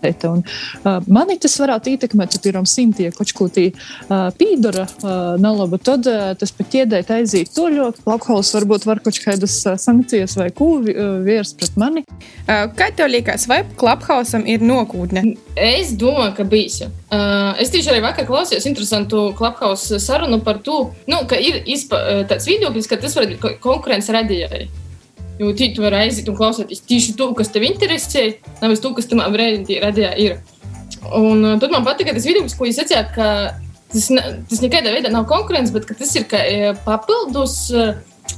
Speaker 16: kvalitāte. Un, uh, mani tas varētu ietekmēt, ja piemēram simtie kaut ko tī uh, pīdara uh, nalaba, tad uh, tas pat ķēdēt aiziet to ļoti. Alkohols varbūt var kaut kādas uh, sankcijas vai kūvi uh, vērst pret mani.
Speaker 15: Uh, kā tev liekas, vai klubhausam ir nokūtne?
Speaker 17: Es domāju, ka bijis. Uh, es tieši arī vakar klausījos interesantu klubhausa sarunu par to, nu, ka ir izpa, tāds viedoklis, ka tas var būt konkurence radījai. Jo tu vari aiziet un klausīties tieši to, kas tev interesē, nevis to, kas tam radījā ir. Un uh, tad man patika tas video, ko jūs sacījāt, ka tas, tas nekādā veidā nav konkurence, bet tas ir kā e, papildus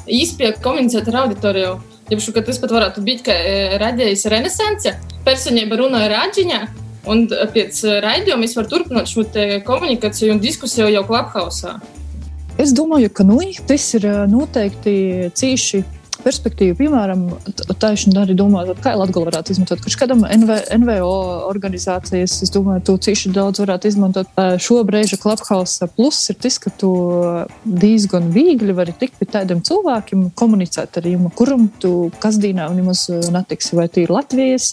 Speaker 17: īstenībā komunicēt ar auditoriju. Jebšu, tas pat varētu būt kā e, radījis renesanse, personība runāja rāģiņā. Un pēc raidījuma es varu turpināt šo komunikāciju un diskusiju jau Clubhouse.
Speaker 16: Es domāju, ka nu, tas ir noteikti cīši perspektīvu, piemēram, taisni arī domāt, kā Latvija varētu izmantot. Kurš kādam NV, NVO organizācijas, es domāju, tu cīši daudz varētu izmantot. Šobrīd Clubhouse plus ir tas, ka tu diezgan viegli vari tikt pie tādiem cilvēkiem, komunicēt ar viņiem, kuram tu kasdīnā nemaz netiksi. Vai tie ir Latvijas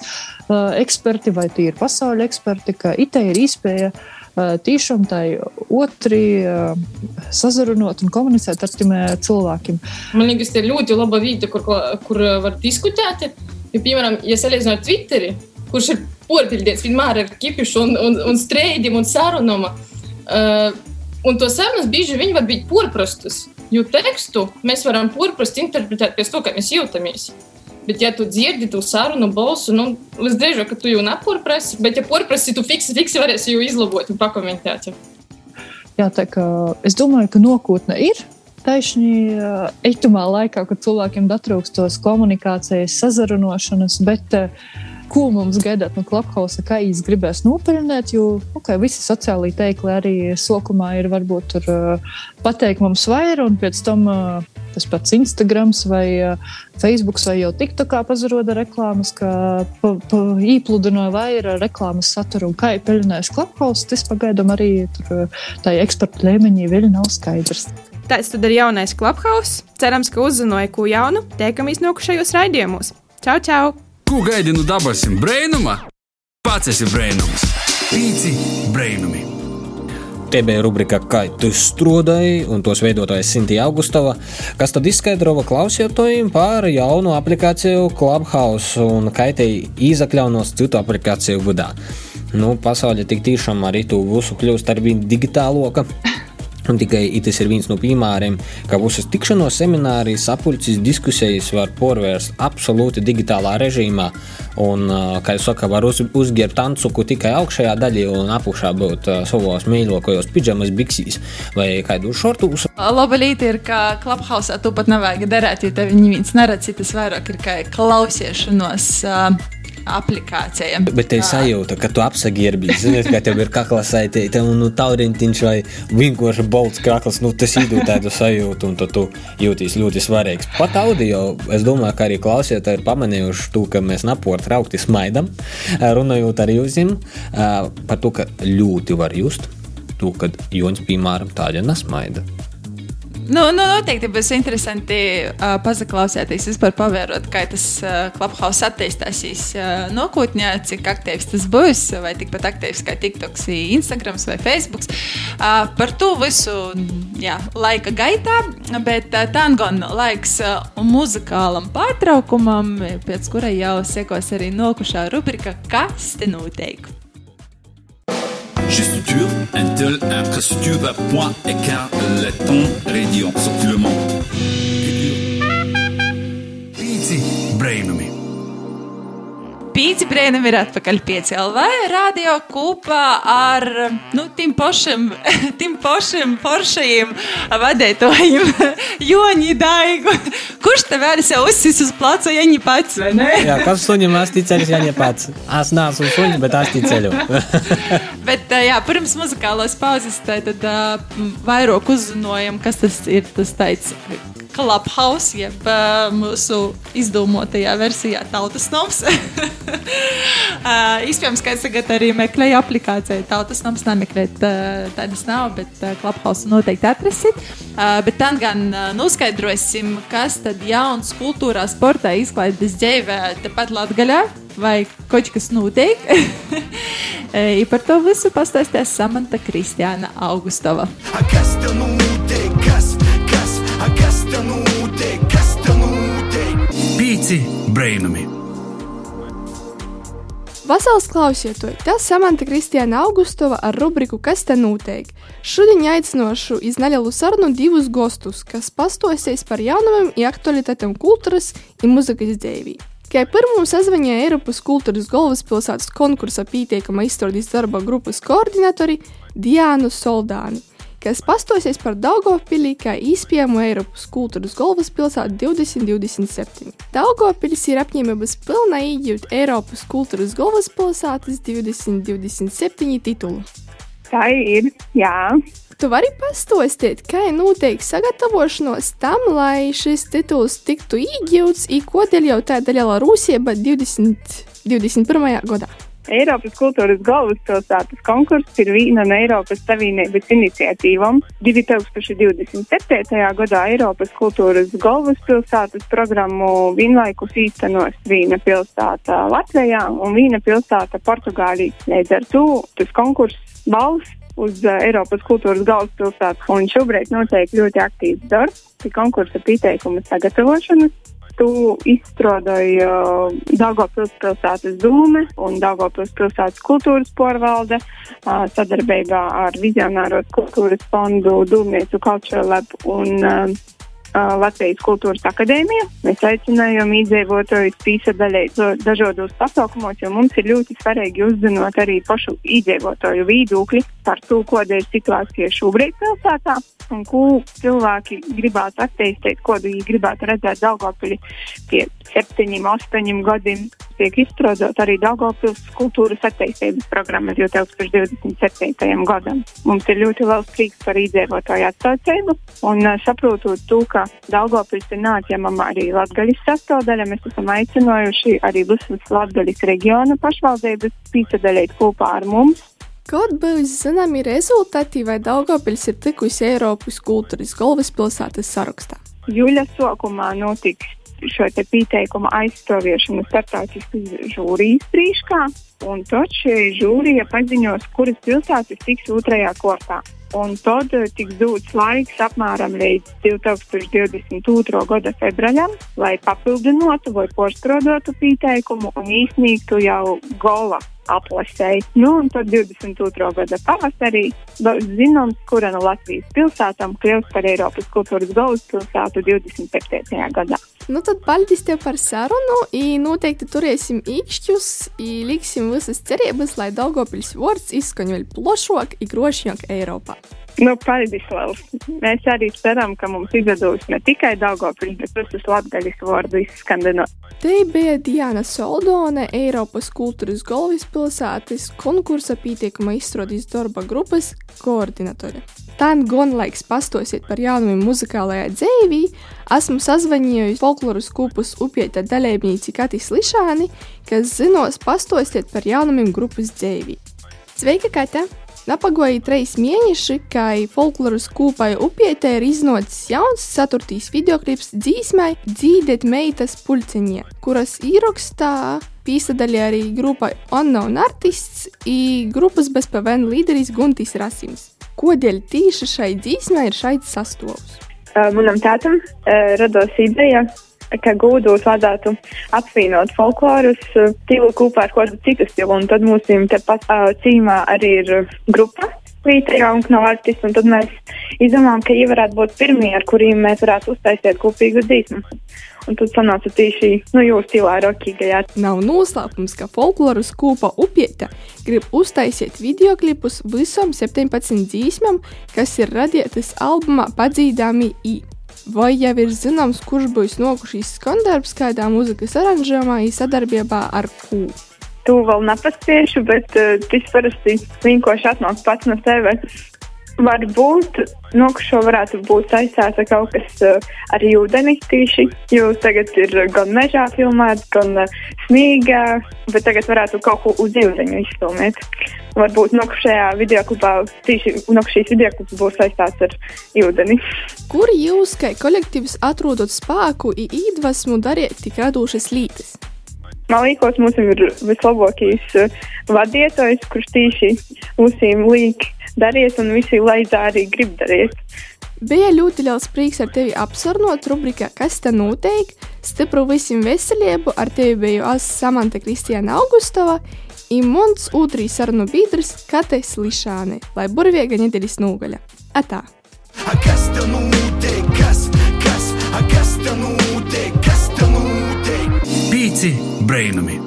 Speaker 16: eksperti, vai tie ir pasaules eksperti, ka itē ir iespēja tiešām tai otri sazarunot un komunicēt ar tiem cilvēkiem.
Speaker 17: Man liekas, tā ir ļoti laba vieta, kur, kur var diskutēt. Jo, piemēram, ja salīdzinām ar Twitteri, kurš ir porpildīts vienmēr ar kipišu un, un, un streidiem un sarunām. Uh, un to sarunas bieži vien var būt porprastas, jo tekstu mēs varam porprast interpretēt pēc to, kā mēs jūtamies. Bet, ja tu dzirdi to sarunu balsu, nu, visdrīzāk, ka tu jau neporprasi, bet, ja porprasi, tu fiksi, fiksi varēsi jau izlabot un pakomentēt.
Speaker 16: Jā, tā kā es domāju, ka nākotne ir. Taisnī eitumā laikā, kad cilvēkiem atrūkst tos komunikācijas, sazarunošanas, bet uh, ko mums gaidāt no Clubhouse, kā īsti gribēs nopelnīt. Jo okay, visi sociālai teikli arī sokumā ir varbūt tur uh, pateikt mums vairāk, un pēc tam tas pats Instagram vai uh, Facebook vai jau TikTokā pazaroda reklāmas, ka pa, pa, īpludināja vairāk reklāmas saturu un kā ir peļņājis Clubhouse. Tas pagaidām arī tur uh, tā eksperta līmenī vēl nav skaidrs.
Speaker 15: Tāds tad ir jaunais Clubhouse. Cerams, ka uzzināja ko jaunu, tiekamies nokušajos raidījumos. Čau, čau!
Speaker 1: Ko gaidi no dabasim brainuma? Pats esi brainums. Pīci brainumi.
Speaker 3: Te bija rubrika, kā tu strādāji, un tos veidotājs Sintīna Augustova, kas tad izskaidroja klausītājiem par jaunu aplikāciju Clubhouse un te izakļaunos citu aplikāciju vidā. Nu, pasaulē tik tiešām arī tu visu kļūst ar vien digitāloka. Un tikai tas ir viens no piemēriem, ka visas tikšanos seminārijas, sapulces, diskusijas var porvērst absolūti digitālā režīmā. Un, kā jau saka, var uz, uzģērbt tancuku tikai augšējā daļā un apakšā būt savos mīļākajos pidžamas, biksīs vai kādu šortus.
Speaker 2: Laba līnija ir, ka Clubhouse tu pat nevajag derēt, jo tev neviens neredz, tas vairāk ir kā klausiešanos. Uh, aplikācijām.
Speaker 3: Bet te sajūta, ka tu apsagierbi, zini, ka tev ir kakla saitēta un nu, tauriņš vai vienkārši bolts kakls, nu tas iedod tādu sajūtu un tu jūties ļoti svarīgs. Pat audio, es domāju, ka arī klausītāji ir pamanījuši to, ka mēs naport traukti smaidam, runājot ar jums par to, ka ļoti var just to, kad Jons, piemēram, tāda nesmaida.
Speaker 2: Nu, nu, noteikti būs interesanti uh, paklausīties, vispār pavērot, kā tas uh, Clubhouse attīstīsies uh, nākotnē, cik aktīvs tas būs, vai tikpat aktīvs kā TikToks, Instagram vai Facebook. Uh, par to visu jā, laika gaitā, bet uh, tā gan laiks uh, muzikālam pārtraukumam, pēc kura jau sekos arī nokušā rubrika Kas te Je
Speaker 18: suis un tel, un presture, point, écart, le temps, radiant,
Speaker 1: sorti le monde.
Speaker 2: Pīci brēnam ir atpakaļ pie CLV radio kopā ar nu, tim pašiem, tim pašiem foršajiem vadētojiem Joni Daigu. Kurš te vēl sev uzsis uz placa, ja viņi pats, vai ne?
Speaker 3: Jā, kas suņam ticēju, ja ne pats. Es neesmu suņš, bet es ticēju.
Speaker 2: Bet, jā, pirms muzikālās pauzes tad, uh, vairāk uzzinājām, kas tas ir. Tas tāds Clubhouse, jeb uh, mūsu izdomotajā versijā Tautas Noms. uh, Iespējams, ka es tagad arī meklēju aplikāciju. Tautas Noms nemeklēt, uh, tādas nav, bet Clubhouse noteikti atrasit. Bet tad gan noskaidrosim, kas tad jauns kultūrā, sportā, izklaides dzīvē tepat Latgaļā. Vai kaut kas notiek? I par to visu pastāstīs Samanta Kristiāna Augustova.
Speaker 19: Kas tev notiek?
Speaker 1: Pīci brainami.
Speaker 20: Vasaras klausieties, tas Samanta Kristiāna Augustova ar rubriku Kas te notiek? Šodien aicinošu iz nelielu sarunu divus gostus, kas pastosties par jaunumiem un aktualitātēm kultūras un muzikas dzīvī. Kā pirmo sazvanīja Eiropas kultūras galvaspilsētas konkursa pieteikuma izstrādes darba grupas koordinatori Diānu Soldāni, kas pastosies par Daugopilī kā īspējamo Eiropas kultūras galvaspilsētu 2027. Daugopilis ir apņēmības pilna iegūt Eiropas kultūras galvaspilsētas 2027 titulu.
Speaker 21: Tā ir, jā.
Speaker 20: Tu vari pastāstīt, kā ir noteikti sagatavošanos tam, lai šis tituls tiktu iegūts, un kodēļ jau tāda liela rūsība 2021. gadā.
Speaker 21: Eiropas kultūras galvaspilsētas konkurss ir viena no Eiropas Savienības iniciatīvām. 2027. gadā Eiropas kultūras galvaspilsētas programmu vienlaikus īstenos viena pilsēta Latvijā un viena pilsēta Portugālī. Līdz ar to tas konkurss balss uz uh, Eiropas kultūras galvaspilsētu. Un šobrīd notiek ļoti aktīvs darbs pie konkursa pieteikuma sagatavošanas. Tu izstrādāji uh, Dāngopils pilsētas dūme un Dāngopils pilsētas kultūras porvalde sadarbībā ar Vizionāros kultūras fondu, Dūmniecu Culture Lab un Latvijas kultūras akadēmija. Mēs aicinājām iedzīvotājus piesaistīt dažādos pasaukumos, jo mums ir ļoti svarīgi uzzināt arī pašu iedzīvotāju viedokli par to, kāda ir situācija šobrīd pilsētā un ko cilvēki gribētu attīstīt, ko viņi gribētu redzēt Daugopili pie septiņiem, astoņiem gadiem. Tiek izstrādāt arī Daugopils kultūras attīstības programma 2027. gadam. Mums ir ļoti liels prieks par iedzīvotāju atsaucību un saprotot to, ka Daugopils ir neatņemama arī Latgaļas sastāvdaļa, mēs esam aicinājuši arī visas Latgaļas reģiona pašvaldības pīsadalīt kopā ar mums.
Speaker 20: Kaut būs zināmi rezultāti, vai Daugopils ir tikusi Eiropas kultūras galvaspilsētas sarakstā?
Speaker 21: Jūļa sākumā notiks šo te pieteikumu aizstāviešanu starptautiskas žūrijas prīškā, un tad šī žūrija paziņos, kuras pilsētas tiks otrajā kortā. Un tad eh, tiks dots laiks apmēram līdz 2022. gada februārim, lai papildinātu vai porstrādātu pieteikumu un īsnīgtu jau gola aplasēji. Nu, un tad 22. gada pavasarī zināms, kura no Latvijas pilsētām kļūs par Eiropas kultūras galvaspilsētu 27. gadā.
Speaker 20: Nu tad paldies tev par sarunu, un noteikti turēsim īkšķus, un visas cerības, lai Daugopils vārds izskaņo vēl plašāk un grošāk Eiropā.
Speaker 21: Nu, paldies, Lels. Mēs arī ceram, ka mums izdodas ne tikai Daugopils, bet visas latgaļas vārdu izskandinot.
Speaker 20: Te bija Diana Soldone, Eiropas kultūras galvaspilsētas konkursa pieteikuma izstrādes darba grupas koordinatore. Tā gan laiks pastosiet par jaunumiem muzikālajā dzīvī, esmu sazvanījusi folkloras kūpus upieta dalībnieci Katis Lišāni, kas zinos pastosiet par jaunumiem grupas dzīvī. Sveika, Kata! Napagoja trīs mēneši, kai folkloras kūpai upietē ir iznācis jauns saturtīs videoklips dzīsmai Dzīdēt meitas pulciņie, kuras ierakstā piesaistīja arī grupai Unknown Artists un grupas bezpavien līderis Guntis Rasims. Kodēļ tieši šai dzīsmai ir šeit sastāvs?
Speaker 21: Manam tētam radās ideja
Speaker 22: ka gūdos vajadzētu apvienot folklorus stilu kopā ar kādu citu stilu. Un tad mums tepat uh, cīmā arī ir grupa. Līdzīgā un un tad mēs izdomājām, ka viņi varētu būt pirmie, ar kuriem mēs varētu uztaisīt kopīgu dzīsmu. Un tad sanāca tieši nu, jūsu stilā rokīgajā.
Speaker 20: Nav noslēpums, ka folkloras kūpa upieta grib uztaisīt videoklipus visam 17 dzīsmam, kas ir radītas albumā Padzīdāmi I. Vai jau ir zināms, kurš būs nokušīs skandarbs kādā mūzikas aranžējumā sadarbībā ar kūpu?
Speaker 22: To vēl nepaspiešu, bet uh, tas parasti vienkārši atnāk pats no sevis. Varbūt nu, šo varētu būt saistīts ar kaut kas uh, ar ūdeni tīši, jo tagad ir gan mežā filmēts, gan uh, smīgā, bet tagad varētu kaut ko uz ūdeņu izfilmēt. Varbūt no šajā video klubā, tieši no šīs video klubas būs saistīts ar ūdeni.
Speaker 20: Kur jūs, kā kolektīvs, atrodat spēku iedvesmu darīt tik radošas lietas?
Speaker 22: Man liekas, mums ir vislabākais uh, vadītājs, kurš tieši mūsim liek darīt, un visi laidā arī grib darīt.
Speaker 20: Bija ļoti liels prieks ar tevi apsarunot rubrikā Kas te notiek? Stipru visiem veselību, ar tevi biju es Samanta Kristiāna Augustova, un mans otrs sarunu biedrs Kates Lišāne, lai burviega nedēļas nogaļa. Atā!
Speaker 19: A kas te notiek?
Speaker 1: Pīci brainami!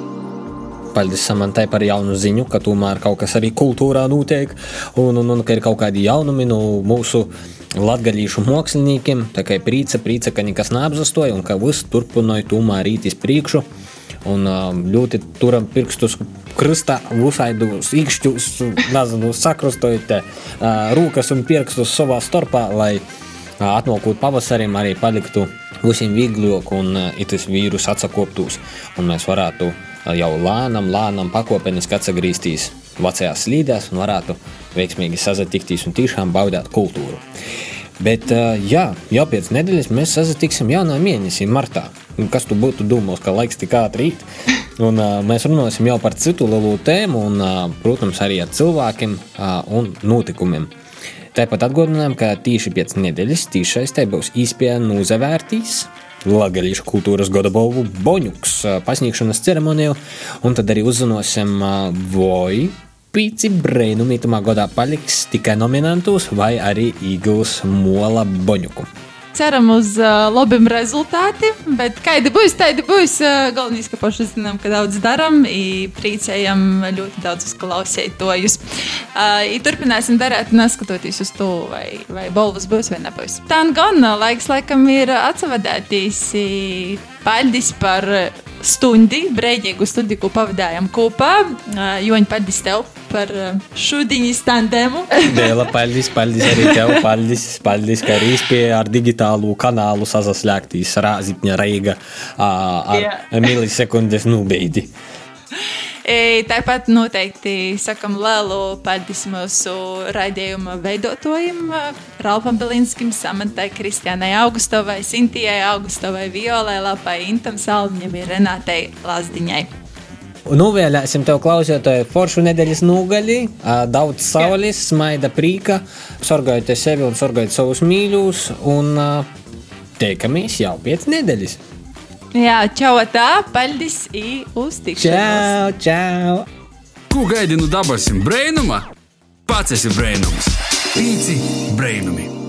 Speaker 3: Paldies Samantai par jaunu ziņu, ka tomēr kaut kas arī kultūrā notiek, un, un, un ka ir kaut kādi jaunumi no mūsu latgaļīšu māksliniekiem. Tā kā ir prīca, prīca, ka nekas neapzastoja un ka viss turpināja tomēr rīt uz priekšu. Un ļoti turam pirkstus krustā, visādus īkšķus, nezinu, sakrustojot rūkas un pirkstus savā starpā, lai atnākot pavasarim arī paliktu visiem vieglāk un itis vīrus atsakoptos. Un mēs varētu jau lēnām, lēnām pakāpeniski atgriezties vecajās slīdēs un varētu veiksmīgi sazatikties un tiešām baudīt kultūru. Bet, jā, jau pēc nedēļas mēs sazatiksim jaunā mēnesī, martā. Kas tu būtu domājis, ka laiks tik ātri rīt? Un, mēs runāsim jau par citu lielu tēmu, un, protams, arī ar cilvēkiem un notikumiem. Tāpat atgādinām, ka tieši pēc nedēļas tiešais te būs īspēja nozavērtīs Latvijas kultūras gada balvu Boņuks pasniegšanas ceremoniju, un tad arī uzzināsim, vai pīci brēnumi tamā gadā paliks tikai nominantus vai arī iegūs mola Boņuku.
Speaker 2: Ceram uz uh, labiem rezultātiem, bet kādi būs, tādi būs. Uh, galvenais, ka paši zinām, ka daudz darām, priecējam ļoti daudz klausītājus. Uh, turpināsim darīt, neskatoties uz to, vai, vai balvas būs vai nebūs. Tā gan laiks laikam ir atsavadētīs. Paldies par stundi, brīvīgu studiju, ko pavadījām kopā. Joņa, paldies tev par šodienas tandēmu.
Speaker 3: Dēla, paldies, paldies arī tev. Paldies, paldies ka arī spēja ar digitālu kanālu sasaslēgtīs Rāzitņa Reiga ar
Speaker 2: Jā.
Speaker 3: milisekundes nubeidi.
Speaker 2: E, Tāpat noteikti sakam lielu paldies mūsu raidījuma veidotājiem, Ralfam Belinskim, Samantai, Kristiānai Augustovai, Sintijai Augustovai, Violai Lapai, Intam Salmiņam, Renātei Lazdiņai.
Speaker 3: Novēlēsim tev, klausītāji, foršu nedēļas nogali, daudz saules, smaida prīka, sorgājiet sevi un sorgājiet savus mīļus, un teikamies jau pēc nedēļas.
Speaker 2: Jā, čau, tā, paldies, i uz tikšanos.
Speaker 3: Čau, čau!
Speaker 1: Ko gaidi no dabasim brēnuma? Pats esi brēnums! Pīci brēnumi!